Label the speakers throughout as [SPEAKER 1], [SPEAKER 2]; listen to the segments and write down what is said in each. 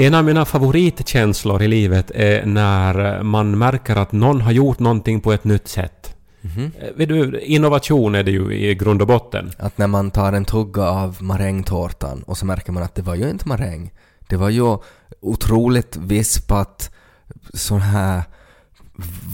[SPEAKER 1] En av mina favoritkänslor i livet är när man märker att någon har gjort någonting på ett nytt sätt. Eh, Vet du, innovation är det ju i grund och botten.
[SPEAKER 2] Att när man tar en tugga av marängtårtan och så märker man att det var ju inte maräng. Det var ju otroligt vispat sån här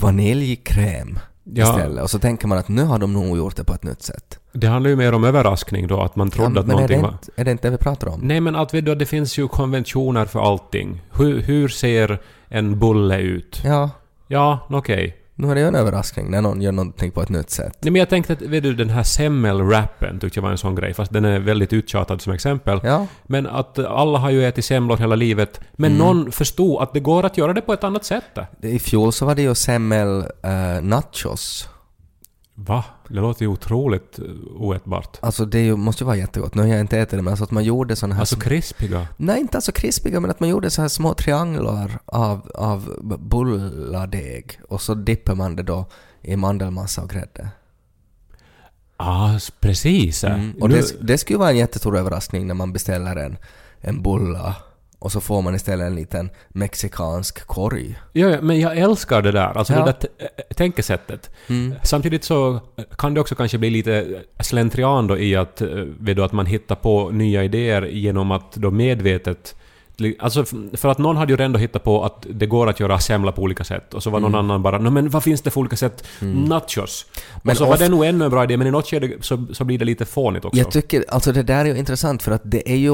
[SPEAKER 2] vaniljkräm
[SPEAKER 1] Ja.
[SPEAKER 2] istället. Och så tänker man att nu har de nog gjort det på ett nytt sätt.
[SPEAKER 1] Det handlar ju mer om överraskning då, att man trodde
[SPEAKER 2] Ja,
[SPEAKER 1] att
[SPEAKER 2] men
[SPEAKER 1] någonting var...
[SPEAKER 2] inte, är det inte det vi pratar om?
[SPEAKER 1] Nej men att vet du, det finns ju konventioner för allting. Hur, hur ser en bulle ut?
[SPEAKER 2] Ja,
[SPEAKER 1] Ja, okej.
[SPEAKER 2] Nu är det ju en överraskning när någon gör någonting på ett nytt sätt.
[SPEAKER 1] Nej men jag tänkte att, vet du, den här semmelwrappen tyckte jag var en sån grej, fast den är väldigt uttjatad som exempel.
[SPEAKER 2] Ja,
[SPEAKER 1] Men att alla har ju ätit semlor hela livet, men
[SPEAKER 2] Mm.
[SPEAKER 1] någon förstod att det går att göra det på ett annat sätt.
[SPEAKER 2] i fjol så var det ju semmel uh, nachos.
[SPEAKER 1] Va? Det låter ju otroligt eh, oätbart.
[SPEAKER 2] Alltså det ju, måste ju vara jättegott. Nu har jag inte ätit det men alltså att man gjorde såna här...
[SPEAKER 1] Alltså krispiga.
[SPEAKER 2] Nej, inte alltså krispiga, men att man gjorde så här små trianglar av, av bulladeg och så dippar man det då i mandelmassa och grädde.
[SPEAKER 1] Ah, s- precis. eh.
[SPEAKER 2] Mm. Och
[SPEAKER 1] Nu-
[SPEAKER 2] det, det skulle vara en jättestor överraskning när man beställer en, en bulla och så får man istället en liten mexikansk korg.
[SPEAKER 1] Ja, ja, men jag älskar det där, alltså
[SPEAKER 2] Ja.
[SPEAKER 1] det där äh, tänkesättet.
[SPEAKER 2] Mm.
[SPEAKER 1] Samtidigt så kan det också kanske bli lite slentrian då i att, eh, vet du, att man hittar på nya idéer genom att då medvetet Alltså för att någon hade ju ändå hittat på att det går att göra semla på olika sätt och så var någon annan bara "Nå, men vad finns det för olika sätt? Nachos.
[SPEAKER 2] Mm. Men
[SPEAKER 1] och så var det nog ännu en bra idé men i något skede så, så blir det lite fånigt också.
[SPEAKER 2] Jag tycker, alltså det där är ju intressant för att det är ju,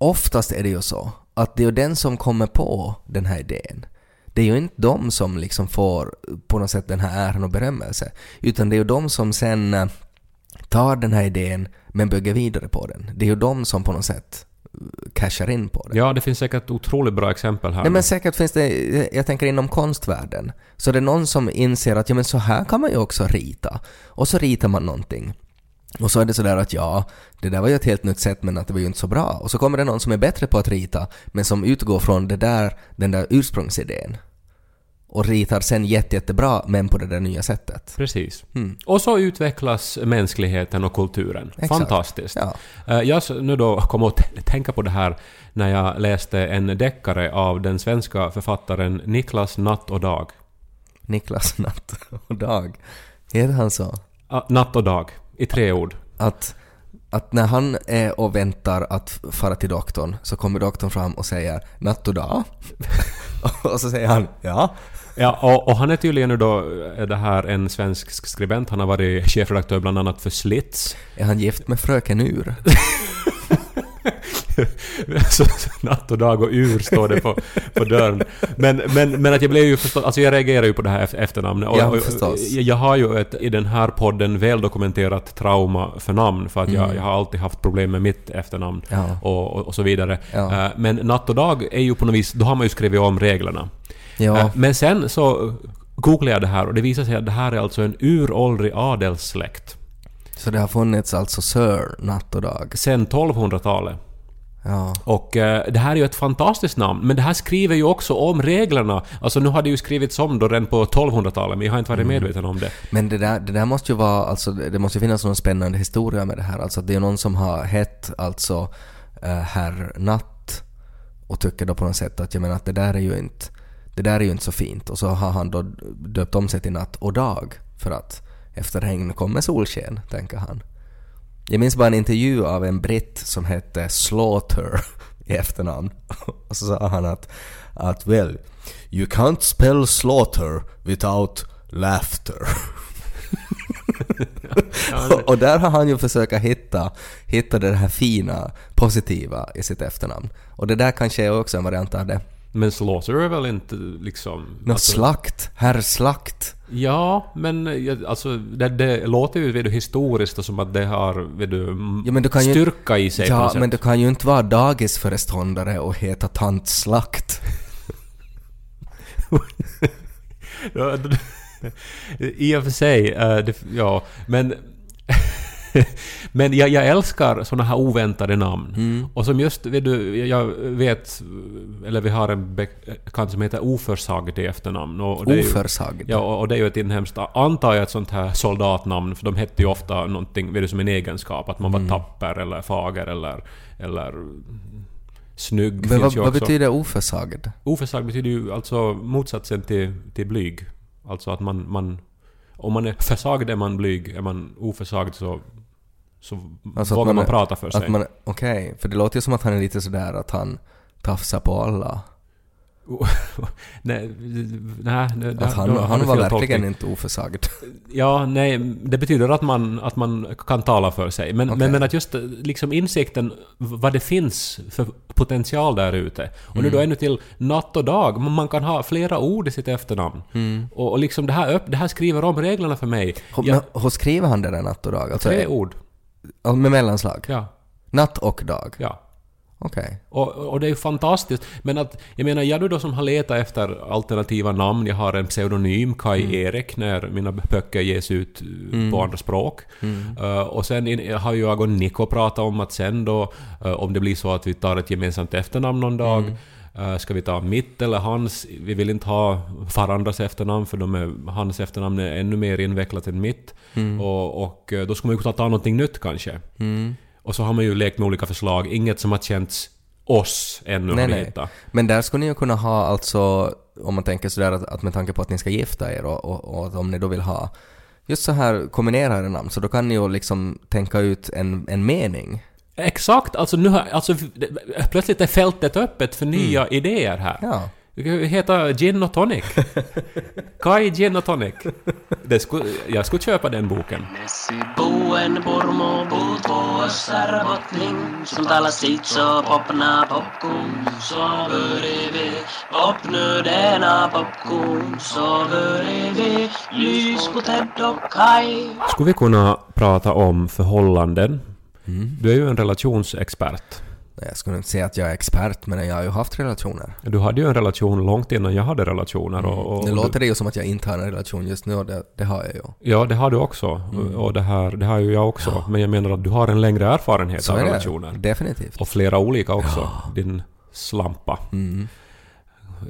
[SPEAKER 2] oftast är det ju så att det är den som kommer på den här idén. Det är ju inte de som liksom får på något sätt den här äran och berömmelse, utan det är ju de som sen eh, tar den här idén men bygger vidare på den. Det är ju de som på något sätt eh, cashar in på det.
[SPEAKER 1] Ja, det finns säkert otroligt bra exempel här.
[SPEAKER 2] Nej men säkert finns det, jag tänker inom konstvärlden, så det är någon som inser att ja men så här kan man ju också rita. Och så ritar man någonting. Och så är det sådär att ja, det där var ju ett helt nytt sätt men att det var ju inte så bra. Och så kommer det någon som är bättre på att rita men som utgår från det där, den där ursprungsidén. Och ritar sen jätte, jättebra men på det där nya sättet.
[SPEAKER 1] Precis.
[SPEAKER 2] Mm.
[SPEAKER 1] Och så utvecklas mänskligheten och kulturen.
[SPEAKER 2] Exakt.
[SPEAKER 1] Fantastiskt.
[SPEAKER 2] Ja.
[SPEAKER 1] Eh, Jag nu då kom att tänka på det här när jag läste en deckare av den svenska författaren Niklas Natt och Dag.
[SPEAKER 2] Niklas Natt och Dag. Heter han så?
[SPEAKER 1] Natt och Dag, i tre ord.
[SPEAKER 2] att, att när han är och väntar att fara till doktorn så kommer doktorn fram och säger natt och dag. och så säger han ja.
[SPEAKER 1] Ja, och, och han är tydligen nu då är det här en svensk skribent. Han har varit chefredaktör bland annat för Slits.
[SPEAKER 2] Är han gift med fröken Ur?
[SPEAKER 1] så, natt och dag och ur står det på, på dörren. Men, men, men att jag blev ju förstås, alltså jag reagerar ju på det här eft- efternamnet. Och,
[SPEAKER 2] Ja, förstås.
[SPEAKER 1] jag, jag har ju ett, i den här podden väldokumenterat trauma för namn för att jag,
[SPEAKER 2] Mm.
[SPEAKER 1] jag har alltid haft problem med mitt efternamn
[SPEAKER 2] Ja.
[SPEAKER 1] och, och, och så vidare.
[SPEAKER 2] Ja.
[SPEAKER 1] Eh, Men natt och dag är ju på något vis, då har man ju skrivit om reglerna.
[SPEAKER 2] Ja.
[SPEAKER 1] Eh, Men sen så googlade jag det här och det visar sig att det här är alltså en uråldrig adelssläkt.
[SPEAKER 2] Så det har funnits alltså Sir natt och dag.
[SPEAKER 1] Sen 1200-talet.
[SPEAKER 2] Ja.
[SPEAKER 1] Och eh, det här är ju ett fantastiskt namn, men det här skriver ju också om reglerna. Alltså nu har det ju skrivits om då redan på 1200-talet, men jag har inte varit medveten om det.
[SPEAKER 2] Men det där, det där måste ju vara, alltså det måste ju finnas någon spännande historia med det här. Alltså det är någon som har hett alltså uh, herr Natt och tycker då på något sätt att jag menar att det där är ju inte, det där är ju inte så fint. Och så har han då döpt om sig till Natt och Dag för att efter regn kommer solsken, tänker han. Jag minns bara en intervju av en britt som hette Slaughter i efternamn. Och så sa han att, att well, you can't spell slaughter without laughter. och där har han ju försökt hitta, hitta det här fina, positiva i sitt efternamn. Och det där kanske är också en variant av det.
[SPEAKER 1] Men Slaughter är väl inte liksom...
[SPEAKER 2] Nå,
[SPEAKER 1] alltså-
[SPEAKER 2] slakt, herr slakt.
[SPEAKER 1] Ja, men alltså det, det låter ju vet du, historiskt och som att det har vet du,
[SPEAKER 2] Ja, men du kan ju-
[SPEAKER 1] styrka i sig
[SPEAKER 2] Ja, men du kan ju inte vara dagisföreståndare och heta tant slakt.
[SPEAKER 1] I och för sig, eh, ja, men... men jag, jag älskar såna här oväntade namn.
[SPEAKER 2] Mm.
[SPEAKER 1] Och som just, vet du, jag vet, eller vi har en bekant som heter Oförsagd i efternamn. Och det är ju-
[SPEAKER 2] Oförsagd.
[SPEAKER 1] Ja, och det är ju ett inhemskt, antar jag, ett sånt här soldatnamn, för de hette ju ofta någonting, vet du, som en egenskap, att man var
[SPEAKER 2] Mm.
[SPEAKER 1] tapper eller fager eller, eller snygg
[SPEAKER 2] Men vad, vad betyder oförsagd?
[SPEAKER 1] Oförsagd betyder ju alltså motsatsen till, till blyg. Alltså att man, man... Om man är försagd är man blyg, är man oförsagd så, så
[SPEAKER 2] Alltså
[SPEAKER 1] vågar man,
[SPEAKER 2] är-
[SPEAKER 1] prata för sig.
[SPEAKER 2] Man, okej, för det låter ju som att han är lite sådär att han tafsar på alla.
[SPEAKER 1] nej, nej, nej,
[SPEAKER 2] Att han,
[SPEAKER 1] då
[SPEAKER 2] han
[SPEAKER 1] du
[SPEAKER 2] var verkligen inte oförsagd.
[SPEAKER 1] Ja, nej, det betyder att man, att man kan tala för sig. Men,
[SPEAKER 2] Okej.
[SPEAKER 1] men, men att just liksom insikten vad det finns för potential där ute. Och nu
[SPEAKER 2] Mm.
[SPEAKER 1] då ännu till natt och dag. Man man kan ha flera ord i sitt efternamn.
[SPEAKER 2] Mm.
[SPEAKER 1] Och, och liksom det här, upp, det här skriver om reglerna för mig.
[SPEAKER 2] Hur,
[SPEAKER 1] Ja,
[SPEAKER 2] men hur skriver han det där natt och dag? Alltså,
[SPEAKER 1] tre ord.
[SPEAKER 2] Med mellanslag?
[SPEAKER 1] Ja,
[SPEAKER 2] Natt och dag?
[SPEAKER 1] ja.
[SPEAKER 2] Okej.
[SPEAKER 1] Och, och det är ju fantastiskt. Men att, jag menar, jag du då som har letat efter alternativa namn, jag har en pseudonym, Kai
[SPEAKER 2] Mm.
[SPEAKER 1] Erik, när mina böcker ges ut uh, på andra språk.
[SPEAKER 2] Mm.
[SPEAKER 1] Uh, och sen in, har ju jag och Nico pratat om att sen då, uh, om det blir så att vi tar ett gemensamt efternamn någon dag,
[SPEAKER 2] Mm.
[SPEAKER 1] Uh, ska vi ta mitt eller hans? Vi vill inte ha varandras efternamn för de är, hans efternamn är ännu mer invecklat än mitt. Och, och uh, då ska man ju kunna ta någonting nytt kanske.
[SPEAKER 2] Mm.
[SPEAKER 1] Och så har man ju lekt med olika förslag, inget som har känts oss ännu
[SPEAKER 2] Nej,
[SPEAKER 1] har
[SPEAKER 2] nej.
[SPEAKER 1] hittat.
[SPEAKER 2] Men där skulle ni ju kunna ha alltså, om man tänker sådär att, att med tanke på att ni ska gifta er och, och, och om ni då vill ha just så här kombinerade namn, så då kan ni ju liksom tänka ut en, en mening.
[SPEAKER 1] Exakt, alltså nu har, alltså plötsligt är fältet öppet för nya idéer här.
[SPEAKER 2] Mm. Ja.
[SPEAKER 1] Det kan heta Gin och Tonic. Kai Gin och Tonic. Det skulle, jag skulle köpa den boken. Skulle vi kunna prata om förhållanden?
[SPEAKER 2] Mm.
[SPEAKER 1] Du är ju en relationsexpert.
[SPEAKER 2] Jag skulle inte säga att jag är expert, men jag har ju haft relationer.
[SPEAKER 1] Du hade ju en relation långt innan jag hade relationer. Och, och
[SPEAKER 2] Nu
[SPEAKER 1] du-
[SPEAKER 2] låter det ju som att jag inte har en relation just nu och det, det har jag ju.
[SPEAKER 1] Ja, det har du också.
[SPEAKER 2] Mm.
[SPEAKER 1] Och det, här, det har ju jag också. Men jag menar att du har en längre erfarenhet
[SPEAKER 2] Så
[SPEAKER 1] av relationer.
[SPEAKER 2] Definitivt.
[SPEAKER 1] Och flera olika också. Din slampa.
[SPEAKER 2] Mm.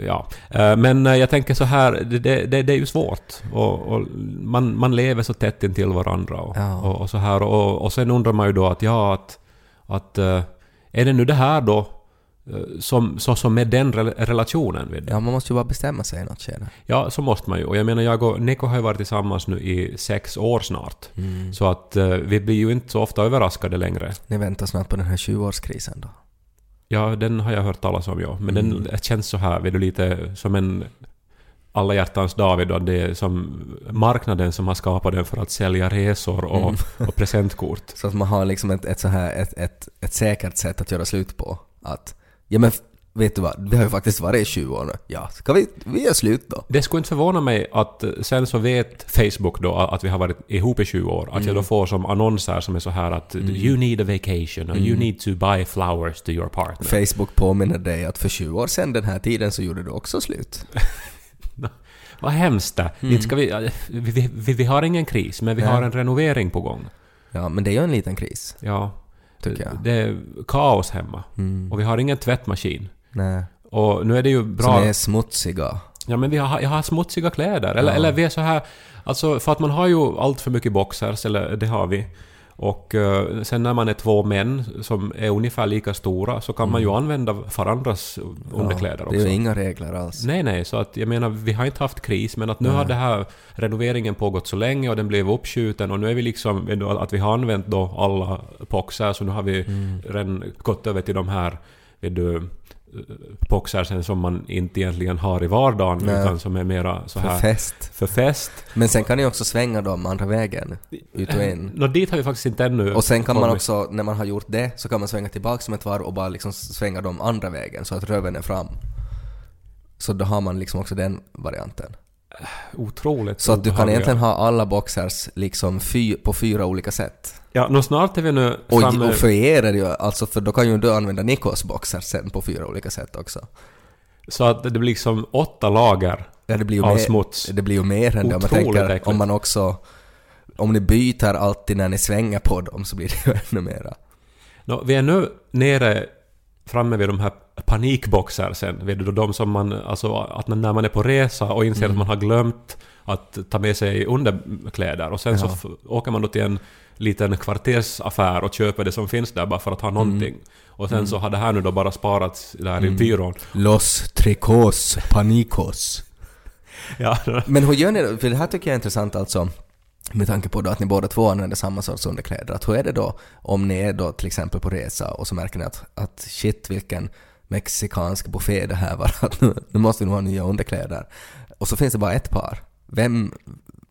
[SPEAKER 1] Ja. Eh, Men eh, jag tänker så här, det, det, det är ju svårt. Och, och man, man lever så tätt intill varandra och,
[SPEAKER 2] Ja.
[SPEAKER 1] och, och så här. Och, och sen undrar man ju då att ja, att, att eh, är det nu det här då som, så, som är den rel- relationen? Du?
[SPEAKER 2] Ja, man måste ju bara bestämma sig i något skede.
[SPEAKER 1] Ja, så måste man ju. Och jag menar, jag och Nico har ju varit tillsammans nu i sex år snart.
[SPEAKER 2] Mm.
[SPEAKER 1] Så att vi blir ju inte så ofta överraskade längre.
[SPEAKER 2] Ni väntar snart på den här 20-årskrisen då.
[SPEAKER 1] Ja, den har jag hört talas om, ja. Men
[SPEAKER 2] Mm.
[SPEAKER 1] den känns så här, vet du, lite som en alla hjärtans du, att det är som marknaden som har skapat den för att sälja resor och,
[SPEAKER 2] Mm.
[SPEAKER 1] och presentkort.
[SPEAKER 2] Så att man har liksom ett, ett så här, ett, ett, ett säkert sätt att göra slut på. Att, ja men vet du vad, vi har ju faktiskt varit i 20 år nu. Ja, ska vi, vi gör slut då?
[SPEAKER 1] Det skulle inte förvåna mig att eh, sen så vet Facebook då att vi har varit ihop i 20 år. Att
[SPEAKER 2] Mm.
[SPEAKER 1] jag då får som annonser som är så här att “You need a vacation” och “You
[SPEAKER 2] Mm.
[SPEAKER 1] need to buy flowers to your partner”.
[SPEAKER 2] Facebook påminner dig att för 20 år sedan den här tiden så gjorde du också slut.
[SPEAKER 1] Vad hemskt det.
[SPEAKER 2] Mm.
[SPEAKER 1] Ska vi, vi, vi, vi har ingen kris, men vi
[SPEAKER 2] Nej.
[SPEAKER 1] har en renovering på gång.
[SPEAKER 2] Ja, men det är ju en liten kris,
[SPEAKER 1] Ja.
[SPEAKER 2] tycker jag.
[SPEAKER 1] Det är kaos hemma.
[SPEAKER 2] Mm.
[SPEAKER 1] Och vi har ingen tvättmaskin.
[SPEAKER 2] Nej.
[SPEAKER 1] Och nu är det ju
[SPEAKER 2] Som
[SPEAKER 1] bra...
[SPEAKER 2] är smutsiga.
[SPEAKER 1] Ja men vi har, jag har smutsiga kläder. Eller,
[SPEAKER 2] Ja.
[SPEAKER 1] eller vi är så här... Alltså för att man har ju allt för mycket boxers, eller det har vi. Och eh, sen när man är två män som är ungefär lika stora så kan man ju använda varandras underkläder
[SPEAKER 2] Mm. det
[SPEAKER 1] också.
[SPEAKER 2] är ju inga regler alls.
[SPEAKER 1] Nej, nej, så att jag menar, vi har inte haft kris, men att nu har det här renoveringen pågått så länge och den blev uppskjuten och nu är vi liksom, att vi har använt då alla boxar, så nu har vi
[SPEAKER 2] Mm.
[SPEAKER 1] redan gått över till de här, vet du, boxersen som man inte egentligen har i vardagen,
[SPEAKER 2] Nej.
[SPEAKER 1] utan som är mera så
[SPEAKER 2] För
[SPEAKER 1] här
[SPEAKER 2] fest.
[SPEAKER 1] för fest.
[SPEAKER 2] Men sen kan ni också svänga dem andra vägen, ut och in.
[SPEAKER 1] Nå, dit har vi faktiskt inte ännu
[SPEAKER 2] Och sen kan man
[SPEAKER 1] kommit.
[SPEAKER 2] också, när man har gjort det, så kan man svänga tillbaka som ett varv och bara liksom svänga dem andra vägen så att röven är fram. Så då har man liksom också den varianten.
[SPEAKER 1] Otroligt
[SPEAKER 2] Så att du kan egentligen ha alla boxers liksom fy, på fyra olika sätt.
[SPEAKER 1] Ja, nå snart är vi nu framme...
[SPEAKER 2] och för er är det ju, alltså för då kan ju du använda Nikos boxers sen på fyra olika sätt också.
[SPEAKER 1] Så att det blir liksom åtta lager
[SPEAKER 2] Ja, det blir ju
[SPEAKER 1] av
[SPEAKER 2] mer,
[SPEAKER 1] smuts.
[SPEAKER 2] det blir ju mer än det om man tänker,
[SPEAKER 1] äckligt.
[SPEAKER 2] om man också, om ni byter alltid när ni svänger på dem så blir det ju ännu mera.
[SPEAKER 1] Nå, vi är nu nere framme vid de här panikboxersen, vet du, de som man, alltså att när man är på resa och inser
[SPEAKER 2] Mm.
[SPEAKER 1] att man har glömt att ta med sig underkläder och sen så
[SPEAKER 2] Ja.
[SPEAKER 1] f- åker man då till en liten kvartersaffär och köper det som finns där bara för att ha någonting. Och sen så har det här nu då bara sparats där i byrån.
[SPEAKER 2] Los tricos panicos.
[SPEAKER 1] Ja,
[SPEAKER 2] Men hur gör ni då? För det här tycker jag är intressant alltså. Med tanke på då att ni båda två använder samma sorts underkläder. Att hur är det då om ni är då till exempel på resa och så märker ni att, att shit vilken mexikansk buffé det här var. Att nu, nu måste vi nog ha nya underkläder. Och så finns det bara ett par. Vem,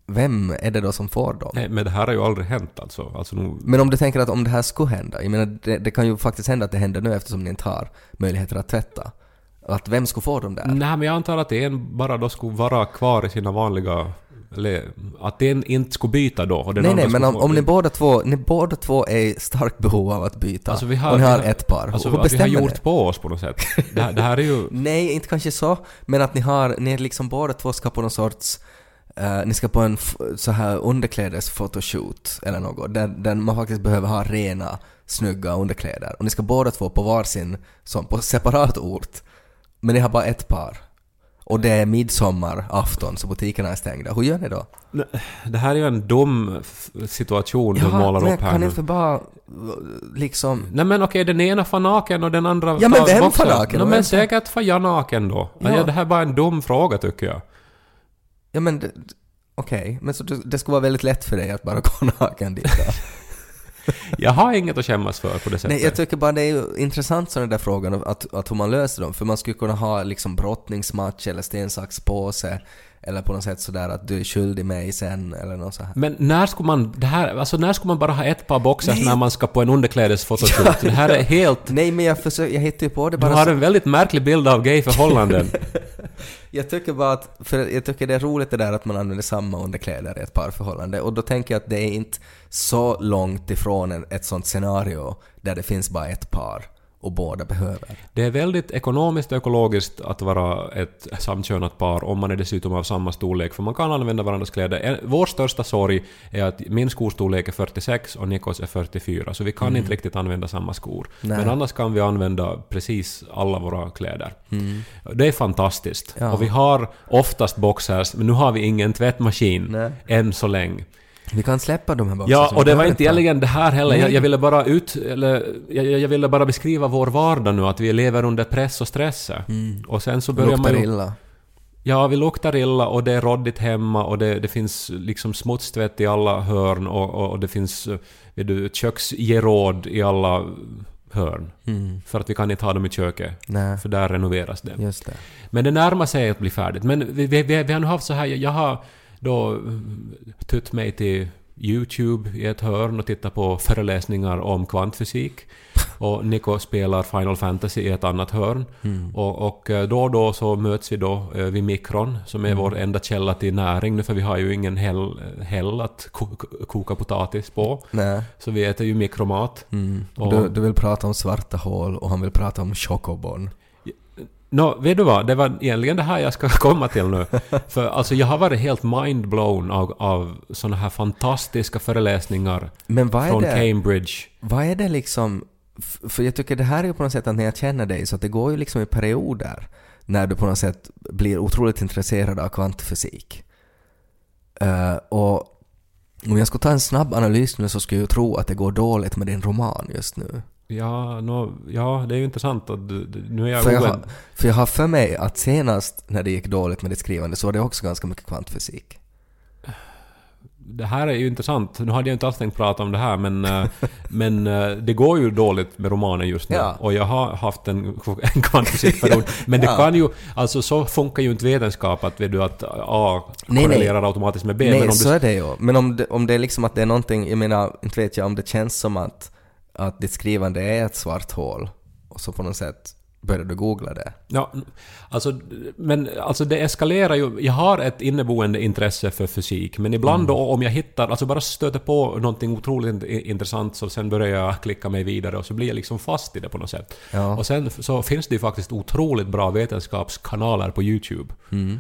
[SPEAKER 2] vem är det då som får dem?
[SPEAKER 1] Nej, men det här har ju aldrig hänt alltså. alltså nu,
[SPEAKER 2] Men om du tänker att om det här skulle hända, jag menar det, det kan ju faktiskt hända att det händer nu eftersom ni inte har möjligheter att tvätta. Att vem skulle få dem där?
[SPEAKER 1] Nej, men jag antar att en bara då skulle vara kvar i sina vanliga... Eller att den inte skulle byta då. Och den
[SPEAKER 2] Nej, nej, men om, om ni båda två, ni båda två är i starkt behov av att byta
[SPEAKER 1] Alltså, vi har,
[SPEAKER 2] och ni har ett par,
[SPEAKER 1] Alltså,
[SPEAKER 2] hur
[SPEAKER 1] att vi har
[SPEAKER 2] bestämmer
[SPEAKER 1] gjort
[SPEAKER 2] ni?
[SPEAKER 1] på oss på något sätt. Det, här- det här är ju...
[SPEAKER 2] Nej, inte kanske så, men att ni har, ni är liksom båda två ska på någon sorts eh, ni ska på en så här underklädesfotoshoot eller något, där, där man faktiskt behöver ha rena, snygga underkläder. Och ni ska båda två på varsin, som på separat ort. Men ni har bara ett par. Och det är midsommarafton så butikerna är stängda. Hur gör ni då?
[SPEAKER 1] Det här är ju en dum situation du målar
[SPEAKER 2] men
[SPEAKER 1] upp här
[SPEAKER 2] kan
[SPEAKER 1] nu.
[SPEAKER 2] inte bara liksom...
[SPEAKER 1] Nej men okej, den ena får naken och den andra
[SPEAKER 2] Ja, men vem får naken
[SPEAKER 1] Nej, men säkert får jag naken då.
[SPEAKER 2] Ja.
[SPEAKER 1] Ja. Det här är bara en dum fråga tycker jag.
[SPEAKER 2] Ja men okej, men så det, det skulle vara väldigt lätt för dig att bara gå naken dit då?
[SPEAKER 1] Jag har inget att skämmas för på det sättet.
[SPEAKER 2] Nej, jag tycker bara det är intressant sådana där frågor, att, att hur man löser dem. För man skulle kunna ha liksom brottningsmatch eller sten, sax, påse. Eller på något sätt sådär att du är skyldig mig sen eller något så här.
[SPEAKER 1] Men när skulle man, det här, alltså när skulle man bara ha ett par boxers när man ska på en underklädesfotoshoot? Det här är helt...
[SPEAKER 2] Nej men jag försöker, jag hittar ju på det
[SPEAKER 1] Du
[SPEAKER 2] bara
[SPEAKER 1] har
[SPEAKER 2] så,
[SPEAKER 1] en väldigt märklig bild av gayförhållanden.
[SPEAKER 2] Jag tycker bara att, för jag tycker det är roligt det där att man använder samma underkläder i ett parförhållande. Och då tänker jag att det är inte så långt ifrån ett sånt scenario där det finns bara ett par och båda behöver.
[SPEAKER 1] Det är väldigt ekonomiskt och ekologiskt att vara ett samkönat par om man är dessutom av samma storlek, för man kan använda varandras kläder. Vår största sorg är att min skostorlek är 46 och Nikos är 44, så vi kan inte riktigt använda samma skor.
[SPEAKER 2] Nej.
[SPEAKER 1] Men annars kan vi använda precis alla våra kläder. Det är fantastiskt.
[SPEAKER 2] Ja.
[SPEAKER 1] Och vi har oftast boxers, men nu har vi ingen tvättmaskin
[SPEAKER 2] Nej.
[SPEAKER 1] än så länge.
[SPEAKER 2] Vi kan släppa de här boxarna.
[SPEAKER 1] Ja, och det var inte egentligen det här heller. Jag, jag ville bara ut... Eller, jag, jag ville bara beskriva vår vardag nu, att vi lever under press och stress. Och sen så börjar
[SPEAKER 2] Mm. Luktar
[SPEAKER 1] man ju...
[SPEAKER 2] illa.
[SPEAKER 1] Ja, vi luktar illa och det är råddigt hemma och det, det finns liksom smutstvätt i alla hörn och, och, och det finns vet du, köksgeråd i alla hörn.
[SPEAKER 2] Mm.
[SPEAKER 1] För att vi kan inte ha dem i köket.
[SPEAKER 2] Nej,
[SPEAKER 1] För där renoveras det.
[SPEAKER 2] just det.
[SPEAKER 1] Men det närmar sig att bli färdigt. Men vi, vi, vi, vi har nu haft så här, jag har då mm, tytt mig till YouTube i ett hörn och tittat på föreläsningar om kvantfysik. Och Nico spelar Final Fantasy i ett annat hörn.
[SPEAKER 2] Mm.
[SPEAKER 1] Och, och eh, då och då så möts vi då eh, vid mikron, som
[SPEAKER 2] Mm.
[SPEAKER 1] är vår enda källa till näring nu, för vi har ju ingen häll, häll att ko, ko- koka potatis på.
[SPEAKER 2] Nej.
[SPEAKER 1] Så vi äter ju mikromat.
[SPEAKER 2] Mm.
[SPEAKER 1] Och-
[SPEAKER 2] Du, du vill prata om svarta hål och han vill prata om chocobon.
[SPEAKER 1] Nå, vet du vad? Det var egentligen det här jag ska komma till nu. För alltså jag har varit helt mindblown av, av såna här fantastiska föreläsningar från
[SPEAKER 2] det?
[SPEAKER 1] Cambridge.
[SPEAKER 2] Vad är det liksom... För jag tycker det här är ju på något sätt att när jag känner dig så att det går ju liksom i perioder när du på något sätt blir otroligt intresserad av kvantfysik. Eh, och om jag skulle ta en snabb analys nu så skulle jag tro att det går dåligt med din roman just nu.
[SPEAKER 1] Ja, nå, ja, det är ju intressant att du, nu är jag
[SPEAKER 2] För jag, har, för jag har för mig att senast när det gick dåligt med ditt skrivande så var det också ganska mycket kvantfysik.
[SPEAKER 1] Det här är ju intressant. Nu hade jag inte alls tänkt prata om det här, men, eh, men eh, det går ju dåligt med romanen just nu.
[SPEAKER 2] Ja.
[SPEAKER 1] Och jag har haft en, en kvantfysikperiod. Men det
[SPEAKER 2] Ja.
[SPEAKER 1] kan ju... Alltså så funkar ju inte vetenskap att, vet du, att A
[SPEAKER 2] Nej,
[SPEAKER 1] korrelerar automatiskt med B.
[SPEAKER 2] Nej,
[SPEAKER 1] men om
[SPEAKER 2] så
[SPEAKER 1] du,
[SPEAKER 2] är det ju. Men om det, om det är liksom att det är någonting, jag menar, inte vet jag om det känns som att, att ditt skrivande är ett svart hål och så på något sätt börjar du googla det.
[SPEAKER 1] Ja, alltså, men alltså det eskalerar ju. Jag har ett inneboende intresse för fysik, men ibland då om jag hittar, alltså bara stöter på någonting otroligt intressant så sen börjar jag klicka mig vidare och så blir jag liksom fast i det på något sätt.
[SPEAKER 2] Ja.
[SPEAKER 1] Och sen så finns det ju faktiskt otroligt bra vetenskapskanaler på YouTube.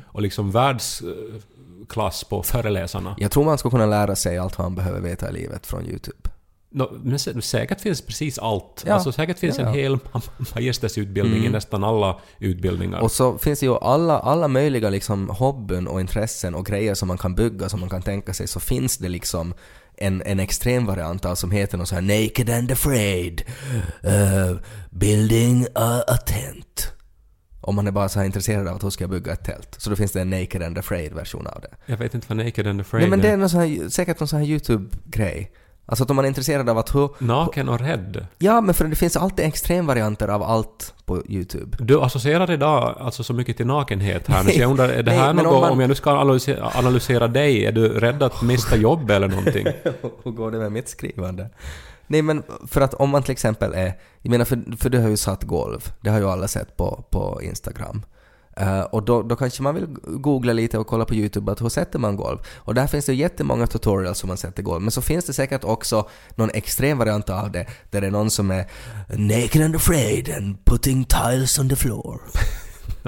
[SPEAKER 1] Och liksom världsklass på föreläsarna.
[SPEAKER 2] Jag tror man ska kunna lära sig allt man behöver veta i livet från YouTube.
[SPEAKER 1] Nå, men sä- säkert finns precis allt.
[SPEAKER 2] Ja.
[SPEAKER 1] Alltså säkert finns
[SPEAKER 2] Ja,
[SPEAKER 1] en
[SPEAKER 2] ja.
[SPEAKER 1] hel magistersutbildning i nästan alla utbildningar.
[SPEAKER 2] Och så finns det ju alla, alla möjliga liksom hobbyn och intressen och grejer som man kan bygga, som man kan tänka sig, så finns det liksom en, en extrem variant av som heter något så här Naked and Afraid, uh, Building a, a Tent. Om man är bara så här intresserad av att hur ska jag bygga ett tält. Så då finns det en Naked and Afraid version av det.
[SPEAKER 1] Jag vet inte vad Naked and Afraid
[SPEAKER 2] Nej men det
[SPEAKER 1] är.
[SPEAKER 2] är någon sån här, säkert någon sån här YouTube-grej. Alltså att om man är intresserad av att hur...
[SPEAKER 1] Naken och rädd.
[SPEAKER 2] Ja men för det finns alltid extremvarianter av allt på YouTube.
[SPEAKER 1] Du associerar idag alltså så mycket till nakenhet här nu, så jag undrar, är det här något,
[SPEAKER 2] om man-
[SPEAKER 1] om jag nu ska analysera, analysera dig, är du rädd att mista jobb eller någonting?
[SPEAKER 2] Hur går det med mitt skrivande? Nej men för att om man till exempel är, jag menar för, för du har ju satt golv, det har ju alla sett på, på Instagram. Eh, och då, då kanske man vill googla lite och kolla på YouTube att hur sätter man golv? Och där finns det jättemånga tutorials som man sätter golv, men så finns det säkert också någon extrem variant av det, där det är någon som är naked and afraid and putting tiles on the floor.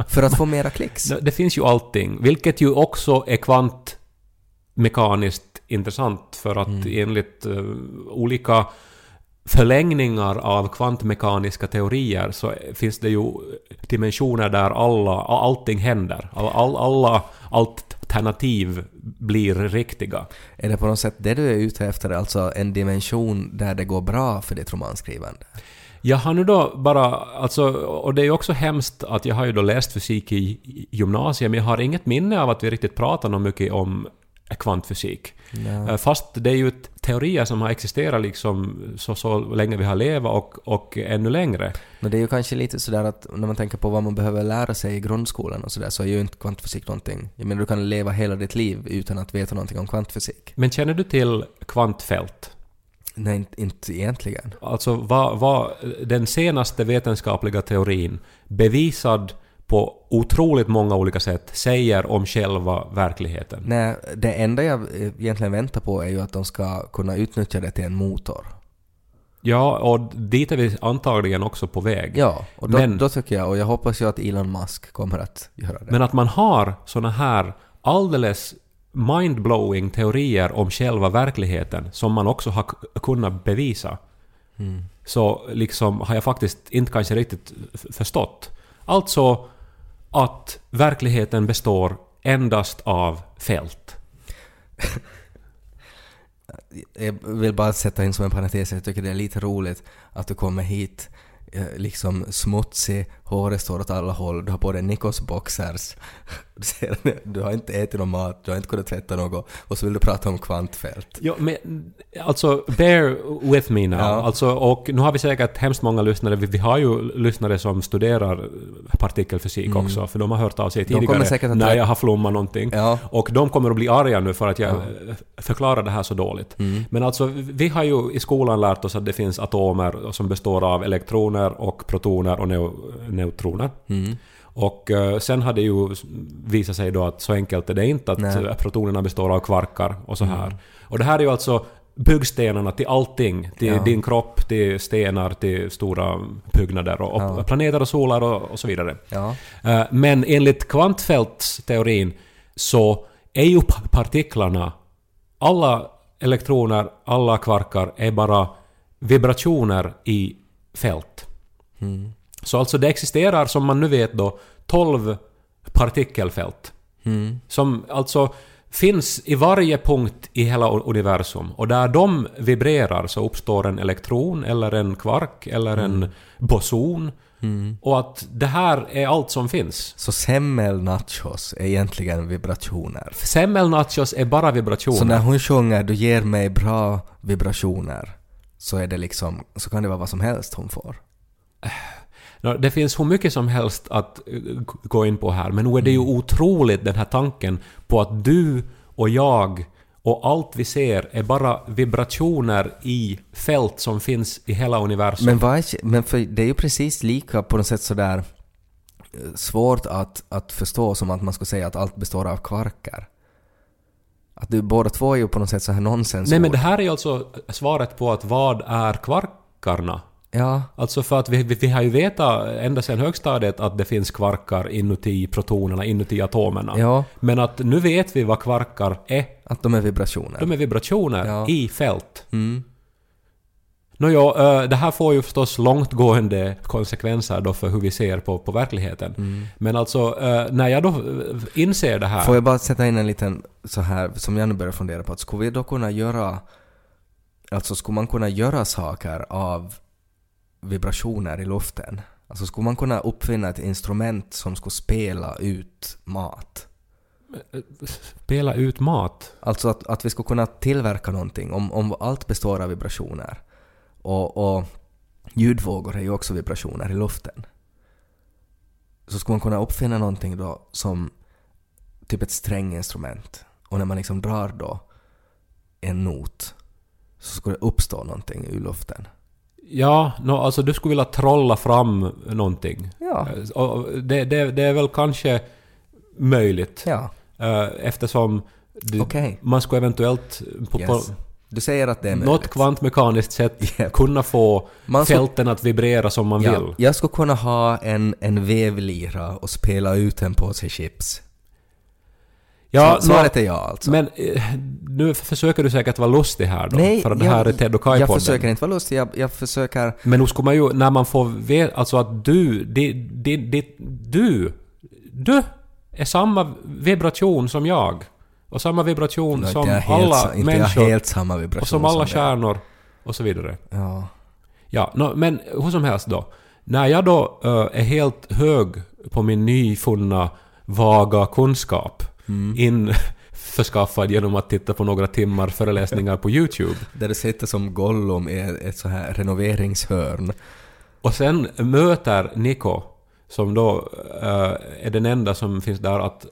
[SPEAKER 2] för att få mera klicks.
[SPEAKER 1] Det, finns ju allting, vilket ju också är kvantmekaniskt intressant för att
[SPEAKER 2] Mm.
[SPEAKER 1] enligt eh, olika förlängningar av kvantmekaniska teorier så finns det ju dimensioner där alla, allting händer. All, all, alla alternativ blir riktiga.
[SPEAKER 2] Är det på något sätt det du är ute efter, alltså en dimension där det går bra för ditt romanskrivande?
[SPEAKER 1] Jag har nu då bara, alltså, och det är ju också hemskt att jag har ju då läst fysik i gymnasiet, men jag har inget minne av att vi riktigt pratar något mycket om kvantfysik. Eh, Fast det är ju teorier som har existerat liksom så, så länge vi har levat och, och ännu längre.
[SPEAKER 2] Men det är ju kanske lite sådär att när man tänker på vad man behöver lära sig i grundskolan och sådär så är ju inte kvantfysik någonting. Jag menar du kan leva hela ditt liv utan att veta någonting om kvantfysik.
[SPEAKER 1] Men känner du till kvantfält?
[SPEAKER 2] Nej, inte, inte egentligen.
[SPEAKER 1] Alltså vad, vad den senaste vetenskapliga teorin bevisad på otroligt många olika sätt säger om själva verkligheten.
[SPEAKER 2] Nej, det enda jag eh, egentligen väntar på är ju att de ska kunna utnyttja det till en motor.
[SPEAKER 1] Ja, och dit är vi antagligen också på väg.
[SPEAKER 2] Ja, och då,
[SPEAKER 1] Men-
[SPEAKER 2] då tycker jag, och jag hoppas ju att Elon Musk kommer att göra det.
[SPEAKER 1] Men att man har såna här alldeles mindblowing teorier om själva verkligheten som man också har kunnat bevisa. Så liksom har jag faktiskt inte kanske riktigt förstått. Alltså att verkligheten består endast av fält.
[SPEAKER 2] Jag vill bara sätta in som en parentes, jag tycker det är lite roligt att du kommer hit eh, liksom smutsig, håret står åt alla håll, du har på dig Nikos boxers, du, ser, du har inte ätit någon mat, du har inte kunnat tvätta något och så vill du prata om kvantfält.
[SPEAKER 1] Ja, men alltså, bear with me now.
[SPEAKER 2] Ja.
[SPEAKER 1] Alltså, och nu har vi säkert hemskt många lyssnare. Vi, vi har ju lyssnare som studerar partikelfysik också, för de har hört av sig
[SPEAKER 2] Mm. kommer
[SPEAKER 1] tidigare när jag har flummat någonting.
[SPEAKER 2] Ja.
[SPEAKER 1] Och de kommer att bli arga nu för att jag eh, förklarar det här så dåligt.
[SPEAKER 2] Mm.
[SPEAKER 1] Men alltså, vi har ju i skolan lärt oss att det finns atomer som består av elektroner och protoner och neu neutroner.
[SPEAKER 2] Mm.
[SPEAKER 1] Och eh, sen har det ju visat sig då att så enkelt är det inte, att
[SPEAKER 2] Nej. Mm.
[SPEAKER 1] protonerna består av kvarkar och så här. Och det här är ju alltså byggstenarna till allting. Till
[SPEAKER 2] Ja.
[SPEAKER 1] din kropp, till stenar, till stora byggnader och,
[SPEAKER 2] Ja.
[SPEAKER 1] planeter och solar och, och så vidare.
[SPEAKER 2] Ja.
[SPEAKER 1] Eh, Men enligt kvantfältsteorin så är ju pa- partiklarna, alla elektroner, alla kvarkar är bara vibrationer i fält.
[SPEAKER 2] Mm.
[SPEAKER 1] Så alltså det existerar som man nu vet då 12 partikelfält.
[SPEAKER 2] Mm.
[SPEAKER 1] Som alltså finns i varje punkt i hela universum. Och där de vibrerar så uppstår en elektron eller en kvark eller en boson. Och att det här är allt som finns.
[SPEAKER 2] Så semmelnachos är egentligen vibrationer.
[SPEAKER 1] Semmelnachos är bara vibrationer.
[SPEAKER 2] Så när hon sjunger du ger mig bra vibrationer så är det liksom, så kan det vara vad som helst hon får.
[SPEAKER 1] Nå, Det finns hur mycket som helst att eh, gå in på här, men nu är det ju otroligt den här tanken på att du och jag och allt vi ser är bara vibrationer i fält som finns i hela universum.
[SPEAKER 2] Men, vad är, men för det är ju precis lika på något sätt sådär eh, svårt att, att förstå som att man skulle säga att allt består av kvarkar. Att du, båda två är ju på något sätt så här nonsens
[SPEAKER 1] Nej men det här är ju alltså svaret på att vad är kvarkarna?
[SPEAKER 2] Ja,
[SPEAKER 1] Alltså för att vi, vi, vi har ju vetat ända sedan högstadiet att det finns kvarkar inuti protonerna, inuti atomerna.
[SPEAKER 2] ja,
[SPEAKER 1] Men att nu vet vi vad kvarkar är.
[SPEAKER 2] att de är vibrationer.
[SPEAKER 1] De är vibrationer
[SPEAKER 2] Ja.
[SPEAKER 1] i fält.
[SPEAKER 2] Mm.
[SPEAKER 1] Nåjo, eh, det här får ju förstås långtgående konsekvenser då för hur vi ser på, på verkligheten.
[SPEAKER 2] Mm.
[SPEAKER 1] Men alltså, när jag då inser det här...
[SPEAKER 2] Får jag bara sätta in en liten så här som jag nu börjar fundera på. Att skulle vi då kunna göra... Alltså skulle man kunna göra saker av vibrationer i luften? Alltså skulle man kunna uppfinna ett instrument som skulle spela ut mat?
[SPEAKER 1] Spela ut mat.
[SPEAKER 2] Alltså att, att vi skulle kunna tillverka någonting om, om allt består av vibrationer. Och, och ljudvågor är ju också vibrationer i luften. Så skulle man kunna uppfinna någonting då som typ ett stränginstrument. Och när man liksom drar då en not så skulle det uppstå någonting ur luften.
[SPEAKER 1] Ja, no, alltså du skulle vilja trolla fram någonting.
[SPEAKER 2] Ja.
[SPEAKER 1] Eh, det, det, det är väl kanske möjligt.
[SPEAKER 2] Ja,
[SPEAKER 1] eh, Eftersom det,
[SPEAKER 2] Okej.
[SPEAKER 1] man skulle eventuellt på,
[SPEAKER 2] yes.
[SPEAKER 1] på
[SPEAKER 2] Du säger att det är
[SPEAKER 1] något
[SPEAKER 2] möjligt.
[SPEAKER 1] kvantmekaniskt sätt
[SPEAKER 2] Japp.
[SPEAKER 1] kunna få
[SPEAKER 2] Man
[SPEAKER 1] fälten att vibrera som man
[SPEAKER 2] Ja,
[SPEAKER 1] vill.
[SPEAKER 2] jag skulle kunna ha en, en vevlira och spela ut en påse chips.
[SPEAKER 1] Ja,
[SPEAKER 2] Så- Svaret är ja alltså.
[SPEAKER 1] Men eh, nu försöker du säkert vara lustig här då. för att det
[SPEAKER 2] jag-
[SPEAKER 1] här är Ted och
[SPEAKER 2] Jag
[SPEAKER 1] Kai-podden.
[SPEAKER 2] försöker inte vara lustig, jag, jag försöker...
[SPEAKER 1] Men nu skulle man ju, när man får veta, alltså att du, di, di, di, du, du är samma vibration som jag. Och samma vibration
[SPEAKER 2] Nå,
[SPEAKER 1] som
[SPEAKER 2] inte jag helt,
[SPEAKER 1] alla
[SPEAKER 2] inte jag
[SPEAKER 1] människor.
[SPEAKER 2] helt samma vibration
[SPEAKER 1] och som alla
[SPEAKER 2] dig.
[SPEAKER 1] kärnor. Och så vidare.
[SPEAKER 2] Ja.
[SPEAKER 1] Ja, nå, men hur som helst då. När jag då eh, är helt hög på min nyfunna vaga kunskap införskaffad genom att titta på några timmar föreläsningar på YouTube.
[SPEAKER 2] Där du sitter som Gollum i ett, så här renoveringshörn.
[SPEAKER 1] Och sen möter Niko, som då eh, är den enda som finns där att,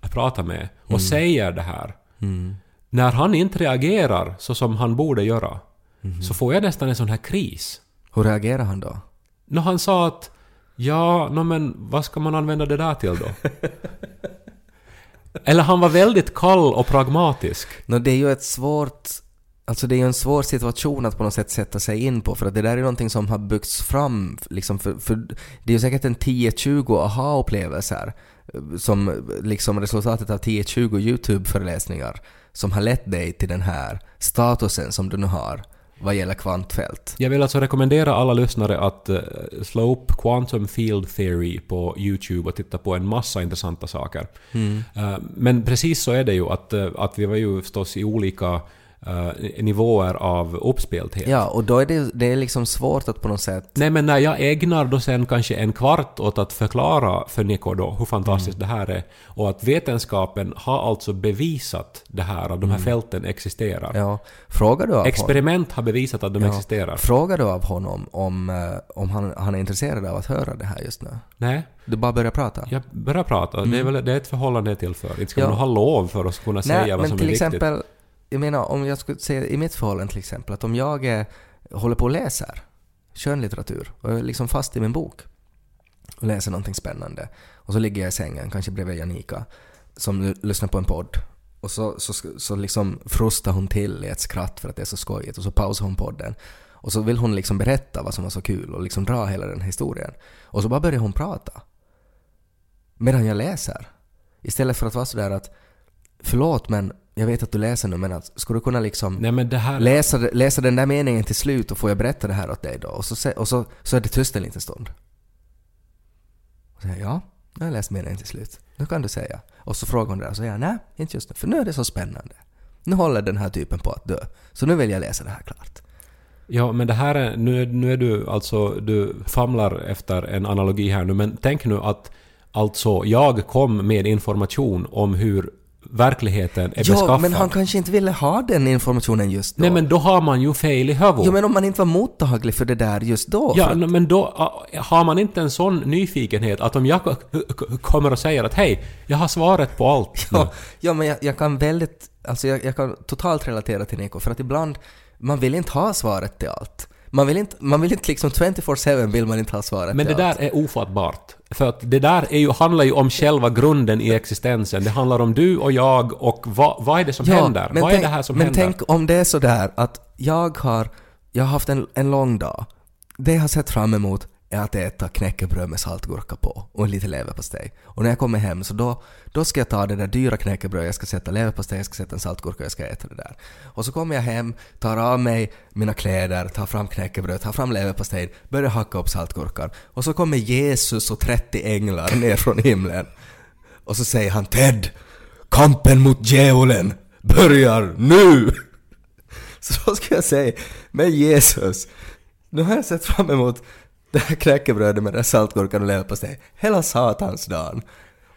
[SPEAKER 1] prata med, och säger det här. När han inte reagerar så som han borde göra, så får jag nästan en sån här kris.
[SPEAKER 2] Hur reagerar han då?
[SPEAKER 1] När han sa att ja, no, men vad ska man använda det där till då? Eller han var väldigt kall och pragmatisk.
[SPEAKER 2] No, det är ju ett svårt... Alltså det är ju en svår situation att på något sätt sätta sig in på för att det där är någonting som har byggts fram liksom för, för det är ju säkert en 10-20 aha-upplevelser som liksom resultatet av 10-20 YouTube-föreläsningar som har lett dig till den här statusen som du nu har vad gäller kvantfält.
[SPEAKER 1] Jag vill alltså rekommendera alla lyssnare att uh, slå upp Quantum Field Theory på YouTube och titta på en massa intressanta saker. Eh, men precis så är det ju att, eh, att vi var ju förstås i olika eh, nivåer av uppspelthet.
[SPEAKER 2] Ja, och då är det, det är liksom svårt att på något sätt...
[SPEAKER 1] Nej men när jag ägnar då sen kanske en kvart åt att förklara för Nico då hur fantastiskt det här är och att vetenskapen har alltså bevisat det här, att de här fälten existerar.
[SPEAKER 2] Ja, frågar du av honom?
[SPEAKER 1] Experiment har bevisat att de
[SPEAKER 2] Ja.
[SPEAKER 1] existerar.
[SPEAKER 2] Frågar du av honom om, eh, om han, han är intresserad av att höra det här just nu?
[SPEAKER 1] Nej,
[SPEAKER 2] Du bara börjar prata?
[SPEAKER 1] jag börjar prata. Det, är väl, det är ett förhållande till för. Inte ska
[SPEAKER 2] Ja.
[SPEAKER 1] man ha lov för att kunna säga
[SPEAKER 2] Nej,
[SPEAKER 1] vad
[SPEAKER 2] men
[SPEAKER 1] som är viktigt.
[SPEAKER 2] exempel, jag menar om jag skulle säga i mitt förhållande till exempel, att om jag är, håller på och läser skönlitteratur och jag är liksom fast i min bok och läser någonting spännande och så ligger jag i sängen, kanske bredvid Janika, som lyssnar på en podd och så, så, så liksom frustar hon till i ett skratt för att det är så skojigt och så pausar hon podden och så vill hon liksom berätta vad som var så kul och liksom dra hela den historien. Och så bara börjar hon prata. Medan jag läser. Istället för att vara sådär att Förlåt men jag vet att du läser nu men att, skulle du kunna liksom
[SPEAKER 1] Nej men det här...
[SPEAKER 2] läsa, läsa den där meningen till slut och får jag berätta det här åt dig då? Och så, och så, så är det tyst en liten stund. Och så säger jag, ja, nu har jag läst meningen till slut. Nu kan du säga. Och så frågar hon det och så säger jag, nej, inte just nu, för nu är det så spännande. Nu håller den här typen på att dö. Så nu vill jag läsa det här klart.
[SPEAKER 1] Ja, men det här är... Nu, är- nu är du alltså... Du famlar efter en analogi här nu, men tänk nu att alltså jag kom med information om hur verkligheten är
[SPEAKER 2] Ja,
[SPEAKER 1] beskaffad.
[SPEAKER 2] men han kanske inte ville ha den informationen just då.
[SPEAKER 1] Nej men då har man ju fel i huvudet.
[SPEAKER 2] Jo, men om man inte var mottaglig för det där just då.
[SPEAKER 1] Ja,
[SPEAKER 2] att-
[SPEAKER 1] men då har man inte en sån nyfikenhet att om jag kommer och säger att hej, jag har svaret på allt.
[SPEAKER 2] Ja, ja men jag, jag kan väldigt, alltså jag, jag kan totalt relatera till Nico för att ibland, man vill inte ha svaret till allt. Man vill inte, man vill inte liksom 24-7 vill man inte ha svaret
[SPEAKER 1] Men det
[SPEAKER 2] till
[SPEAKER 1] där
[SPEAKER 2] allt.
[SPEAKER 1] är ofattbart. För att det där är ju, handlar ju om själva grunden i existensen. Det handlar om du och jag och vad, vad är det som händer?
[SPEAKER 2] men
[SPEAKER 1] Vad
[SPEAKER 2] tänk,
[SPEAKER 1] är det här som
[SPEAKER 2] men
[SPEAKER 1] händer?
[SPEAKER 2] tänk om det är så där att jag har, jag har haft en, en lång dag. Det jag har sett fram emot är att äta knäckebröd med saltgurka på och lite leverpastej. Och när jag kommer hem så då, då ska jag ta det där dyra knäckebrödet, jag ska sätta leverpastej, jag ska sätta en saltgurka och jag ska äta det där. Och så kommer jag hem, tar av mig mina kläder, tar fram knäckebröd, tar fram leverpastejen, börjar hacka upp saltgurkan. Och så kommer Jesus och 30 änglar ner från himlen. Och så säger han Ted, kampen mot djävulen börjar nu! Så då ska jag säga, men Jesus, nu har jag sett fram emot det här knäckebrödet med den här saltgurkan och leverpastej hela satans dagen.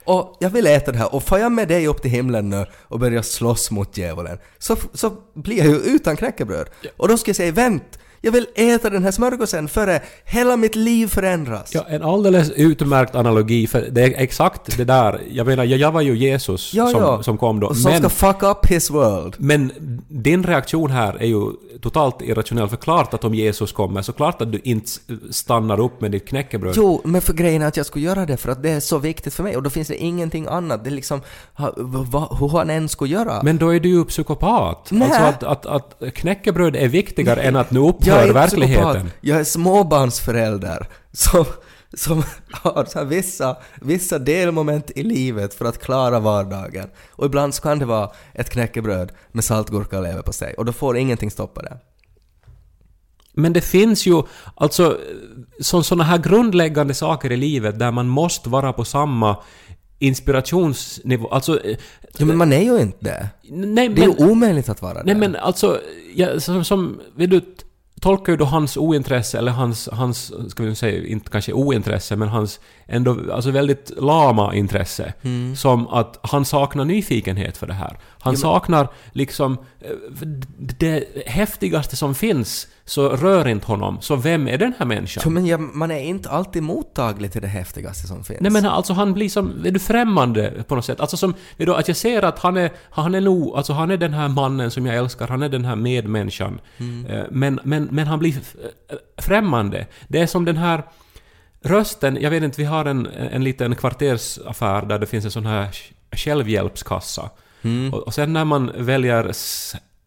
[SPEAKER 2] Och jag vill äta det här och får jag med dig upp till himlen nu och börjar slåss mot djävulen så, så blir jag ju utan knäckebröd. Och då ska jag säga vänt! Jag vill äta den här smörgåsen före hela mitt liv förändras.
[SPEAKER 1] Ja, en alldeles utmärkt analogi, för det är exakt det där. Jag menar, jag, var ju Jesus
[SPEAKER 2] Ja,
[SPEAKER 1] som,
[SPEAKER 2] ja.
[SPEAKER 1] som kom då.
[SPEAKER 2] Och som
[SPEAKER 1] Men,
[SPEAKER 2] ska fuck up his world.
[SPEAKER 1] men din reaktion här är ju totalt irrationell. För klart att om Jesus kommer, så klart att du inte stannar upp med ditt knäckebröd.
[SPEAKER 2] Jo, men för grejen är att jag skulle göra det för att det är så viktigt för mig och då finns det ingenting annat. Det är liksom ha, va, hur han än skulle göra.
[SPEAKER 1] Men då är du ju psykopat.
[SPEAKER 2] Nej.
[SPEAKER 1] Alltså att, att, att knäckebröd är viktigare än att nu upphör
[SPEAKER 2] är
[SPEAKER 1] verkligheten.
[SPEAKER 2] psykopat. Jag är småbarnsförälder som, som har så vissa, vissa delmoment i livet för att klara vardagen. Och ibland så kan det vara ett knäckebröd med saltgurka och leverpastej och då får ingenting stoppa det.
[SPEAKER 1] Men det finns ju alltså som sådana här grundläggande saker i livet där man måste vara på samma inspirationsnivå. Alltså... eh,
[SPEAKER 2] Jo, men man är ju inte det.
[SPEAKER 1] Nej,
[SPEAKER 2] Det är
[SPEAKER 1] men,
[SPEAKER 2] ju omöjligt att vara
[SPEAKER 1] nej
[SPEAKER 2] det.
[SPEAKER 1] men alltså, ja, som, som vet du, tolkar ju då hans ointresse, eller hans, hans, ska vi säga, inte kanske ointresse, men hans ändå alltså väldigt lama intresse.
[SPEAKER 2] Mm.
[SPEAKER 1] Som att han saknar nyfikenhet för det här. Han saknar liksom eh, det häftigaste som finns, så rör inte honom. Så vem är den här människan?
[SPEAKER 2] Men ja, man är inte alltid mottaglig till det häftigaste som finns.
[SPEAKER 1] Nej men alltså han blir som, är du främmande på något sätt? Alltså som, du, att jag ser att han är, han är nog, alltså han är den här mannen som jag älskar, han är den här medmänniskan. Eh, Men, men, men han blir eh, främmande. Det är som den här rösten, jag vet inte, vi har en, en liten kvartersaffär där det finns en sån här självhjälpskassa. Och, och sen när man väljer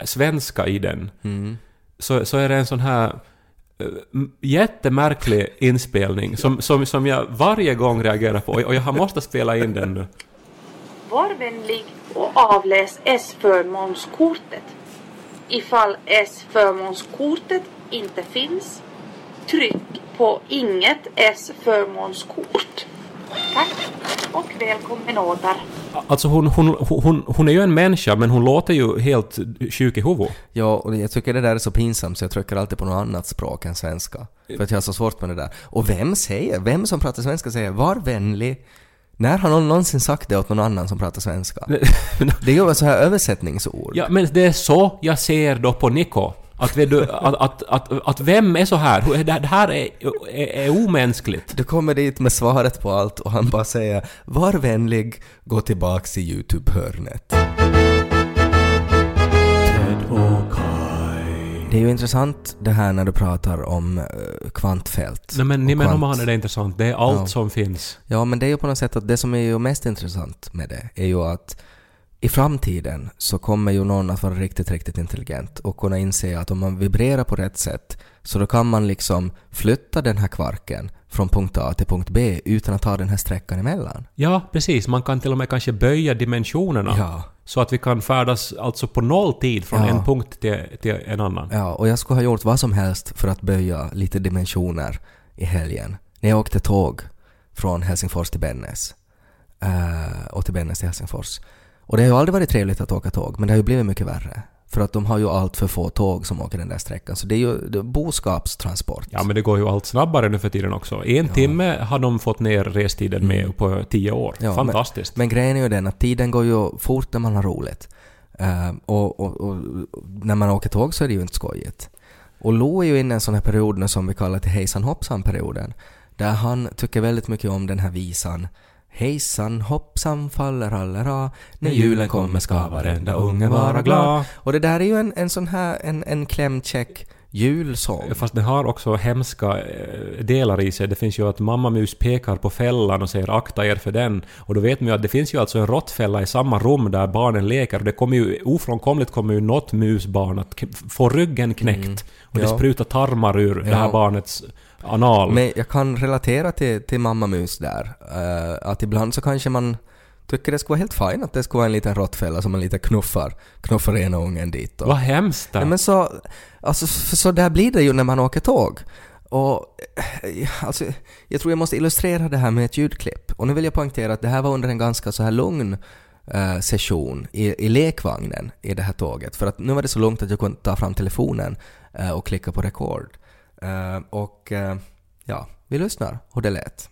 [SPEAKER 1] svenska i den, så, så är det en sån här eh, jättemärklig inspelning som, som, som jag varje gång reagerar på och jag har måste spela in den nu.
[SPEAKER 3] Var vänlig och avläs S-förmånskortet. Ifall S-förmånskortet inte finns, tryck på inget S-förmånskort. Tack och välkommen åter.
[SPEAKER 1] Alltså hon, hon, hon, hon är ju en människa men hon låter ju helt sjuk i huvudet.
[SPEAKER 2] Ja, och jag tycker det där är så pinsamt så jag trycker alltid på något annat språk än svenska. För att jag har så svårt med det där. Och vem säger, vem som pratar svenska säger var vänlig. När har någon någonsin sagt det åt någon annan som pratar svenska? Det är ju så här översättningsord.
[SPEAKER 1] Ja, men det är så jag ser då på Niko. Att, vet du, att, att, att, att vem är så här? Det här är, är, är omänskligt.
[SPEAKER 2] Du kommer dit med svaret på allt och han bara säger var vänlig, gå tillbaks i YouTube-hörnet. Det är ju intressant det här när du pratar om uh, kvantfält.
[SPEAKER 1] Nej men
[SPEAKER 2] och
[SPEAKER 1] ni men om
[SPEAKER 2] kvant-
[SPEAKER 1] han är det intressant. Det är allt
[SPEAKER 2] Ja.
[SPEAKER 1] som finns.
[SPEAKER 2] Ja, men det är ju på något sätt att det som är ju mest intressant med det är ju att i framtiden så kommer ju någon att vara riktigt, riktigt intelligent och kunna inse att om man vibrerar på rätt sätt så då kan man liksom flytta den här kvarken från punkt A till punkt B utan att ta den här sträckan emellan.
[SPEAKER 1] Ja, precis. Man kan till och med kanske böja dimensionerna.
[SPEAKER 2] Ja.
[SPEAKER 1] Så att vi kan färdas alltså på noll tid från
[SPEAKER 2] Ja.
[SPEAKER 1] en punkt till, till en annan.
[SPEAKER 2] Ja, och jag skulle ha gjort vad som helst för att böja lite dimensioner i helgen. När jag åkte tåg från Helsingfors till Bennes. eh, och till Bennes till Helsingfors. Och det har ju aldrig varit trevligt att åka tåg, men det har ju blivit mycket värre. För att de har ju allt för få tåg som åker den där sträckan. Så det är ju det är boskapstransport.
[SPEAKER 1] Ja, men det går ju allt snabbare nu för tiden också. En timme har de fått ner restiden med på tio år.
[SPEAKER 2] Mm. Ja,
[SPEAKER 1] Fantastiskt.
[SPEAKER 2] Men, men grejen är ju den att tiden går ju fort när man har roligt. Eh, och, och, och när man åker tåg så är det ju inte skojigt. Och Lo är ju inne i en sån här period nu som vi kallar till hejsan hoppsan-perioden. Där han tycker väldigt mycket om den här visan Hejsan hoppsan faller allra När julen kommer ska varenda unge vara glad. Och det där är ju en, en sån här en, en klämkäck julsång.
[SPEAKER 1] Fast den har också hemska eh, delar i sig. Det finns ju att mamma mus pekar på fällan och säger akta er för den. Och då vet man ju att det finns ju alltså en råttfälla i samma rum där barnen leker. Och det kommer ju ofrånkomligt kommer ju något musbarn att få ryggen knäckt. Och det
[SPEAKER 2] Mm. Ja.
[SPEAKER 1] sprutar tarmar ur det här
[SPEAKER 2] Ja.
[SPEAKER 1] barnets anal.
[SPEAKER 2] Men jag kan relatera till, till mamma mus där. Eh, att ibland så kanske man tycker det skulle vara helt fint att det skulle vara en liten råttfälla som man lite knuffar, knuffar ena ungen dit. Och,
[SPEAKER 1] Vad hemskt!
[SPEAKER 2] Nej, men så, alltså, så där blir det ju när man åker tåg. Och eh, alltså, jag tror jag måste illustrera det här med ett ljudklipp. Och nu vill jag poängtera att det här var under en ganska så här lugn eh, session i, i lekvagnen i det här tåget. För att nu var det så lugnt att jag kunde ta fram telefonen eh, och klicka på rekord. Eh, och eh, ja, vi lyssnar hur det lät.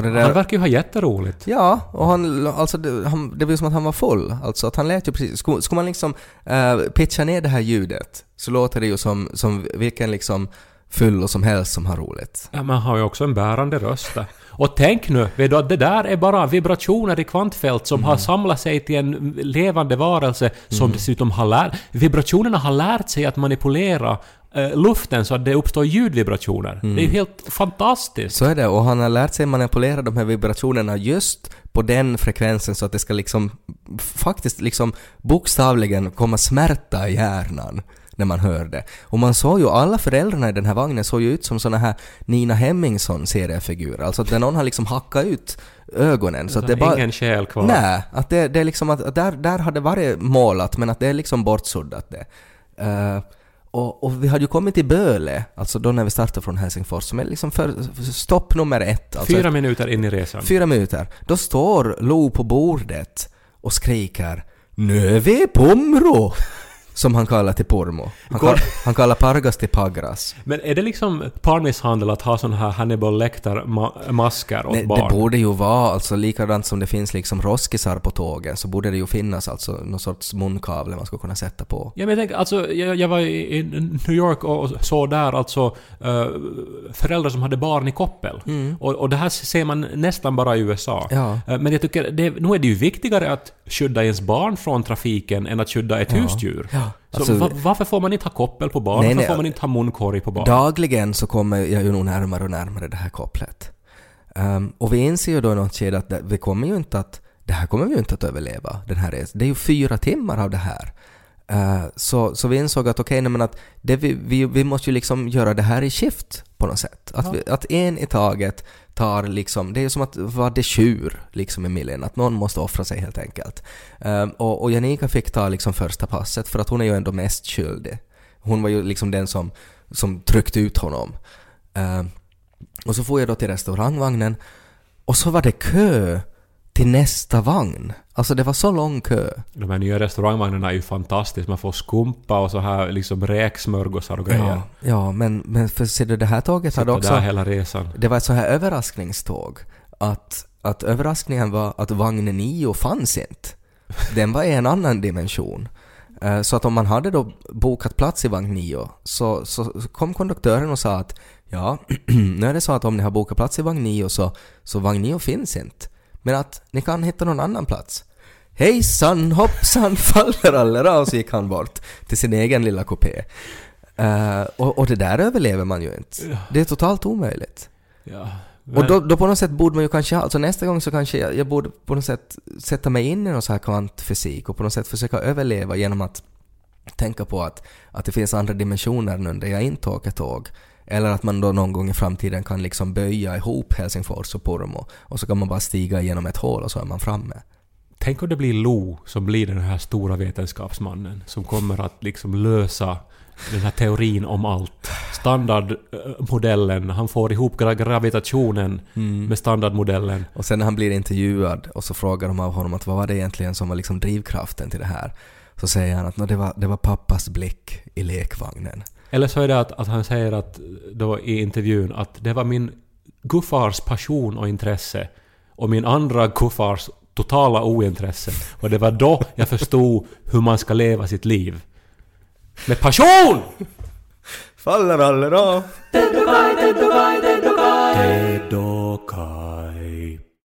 [SPEAKER 2] Och det där...
[SPEAKER 1] Han verkar ju ha jätteroligt.
[SPEAKER 2] Ja, och han, alltså det, han, det var ju som att han var full. Alltså att han lät ju precis... Skulle, skulle man liksom uh, pitcha ner det här ljudet så låter det ju som, som vilken liksom fyllo som helst som har roligt.
[SPEAKER 1] Ja, man har ju också en bärande röst där. Och tänk nu, vet du att det där är bara vibrationer i kvantfält som har samlat sig till en levande varelse som dessutom har lärt... Vibrationerna har lärt sig att manipulera luften så att det uppstår ljudvibrationer. Det är ju helt fantastiskt.
[SPEAKER 2] Så är det, och han har lärt sig manipulera de här vibrationerna just på den frekvensen så att det ska liksom faktiskt liksom bokstavligen komma smärta i hjärnan när man hör det. Och man såg ju, alla föräldrarna i den här vagnen såg ju ut som såna här Nina Hemmingsson seriefigurer. Alltså att någon har liksom hackat ut ögonen så att det bara...
[SPEAKER 1] Ingen själ kvar.
[SPEAKER 2] Nej, att det, det är liksom att där, där har det varit målat men att det är liksom bortsuddat det. Eh, och, och vi hade ju kommit till Böle, alltså då när vi startade från Helsingfors, som är liksom för, stopp nummer ett. Alltså
[SPEAKER 1] Fyra minuter in i resan.
[SPEAKER 2] fyra minuter. Då står Lo på bordet och skriker ”Nu är vi Pomro!” Som han kallar till Pormo. Han, kall, han kallar Pargas till Pagras.
[SPEAKER 1] Men är det liksom parmisshandel att ha sån här Hannibal Lecter-masker åt
[SPEAKER 2] Nej, det
[SPEAKER 1] barn?
[SPEAKER 2] borde ju vara alltså likadant som det finns liksom roskisar på tågen så borde det ju finnas alltså någon sorts munkavle man skulle kunna sätta på.
[SPEAKER 1] Ja, men jag tänker, alltså, jag, jag var i, New York och såg där alltså eh, föräldrar som hade barn i koppel. Och, och det här ser man nästan bara i USA.
[SPEAKER 2] Mm. Ja.
[SPEAKER 1] Eh, men jag tycker, det, nu är det ju viktigare att skydda ens barn från trafiken än att skydda ett husdjur.
[SPEAKER 2] Ja.
[SPEAKER 1] Så
[SPEAKER 2] Alltså-
[SPEAKER 1] va, varför får man inte ha koppel på barn?
[SPEAKER 2] Nej,
[SPEAKER 1] varför
[SPEAKER 2] nej,
[SPEAKER 1] får man inte ha munkorg på barn?
[SPEAKER 2] Dagligen så kommer jag ju nog närmare och närmare det här kopplet. Ehm, och vi inser ju då i något skede att det, vi kommer ju inte att, det här kommer vi ju inte att överleva, den här resan. Det är ju fyra timmar av det här. Eh, så, så vi insåg att okej, nej men att det vi, vi, vi måste ju liksom göra det här i skift på något sätt. Att, vi, att en i taget tar liksom, det är ju som att vara dejur liksom i miljön, att någon måste offra sig helt enkelt. Ehm, och, och Janika fick ta liksom första passet för att hon är ju ändå mest skyldig. Hon var ju liksom den som, som tryckte ut honom. Ehm, och så får jag då till restaurangvagnen och så var det kö till nästa vagn. Alltså det var så lång kö.
[SPEAKER 1] De här nya restaurangvagnarna är ju fantastiska. Man får skumpa och så här liksom räksmörgåsar och grejer.
[SPEAKER 2] Ja, ja men, men för ser du det här tåget hade
[SPEAKER 1] Sitta
[SPEAKER 2] också...
[SPEAKER 1] där hela resan.
[SPEAKER 2] Det var ett så här överraskningståg. Att, att överraskningen var att vagn 9 fanns inte. Den var i en annan dimension. Eh, Så att om man hade då bokat plats i vagn 9 så, så kom konduktören och sa att ja, nu är det så att om ni har bokat plats i vagn 9 så, så vagn 9 finns inte. Men att ni kan hitta någon annan plats. Hejsan hoppsan fallerallera och så gick han bort till sin egen lilla kupé. Eh, och, och det där överlever man ju inte. Det är totalt omöjligt.
[SPEAKER 1] Ja.
[SPEAKER 2] Och
[SPEAKER 1] Men-
[SPEAKER 2] då, då på något sätt borde man ju kanske alltså nästa gång så kanske jag, jag borde på något sätt sätta mig in i någon så här kvantfysik och på något sätt försöka överleva genom att tänka på att, att det finns andra dimensioner nu där jag inte åker tåg. Eller att man då någon gång i framtiden kan liksom böja ihop Helsingfors och Pormo och så kan man bara stiga igenom ett hål och så är man framme.
[SPEAKER 1] Tänk om det blir Lo som blir den här stora vetenskapsmannen som kommer att liksom lösa den här teorin om allt. Standardmodellen, han får ihop gra- gravitationen med standardmodellen.
[SPEAKER 2] Och sen när han blir intervjuad och så frågar de av honom att vad var det egentligen som var liksom drivkraften till det här? Så säger han att "Nå, det, var, det var pappas blick i lekvagnen.
[SPEAKER 1] Eller så är det att, att han säger att då i intervjun att det var min guffars passion och intresse och min andra guffars totala ointresse. Och det var då jag förstod hur man ska leva sitt liv.
[SPEAKER 4] Med passion!
[SPEAKER 1] Faller alla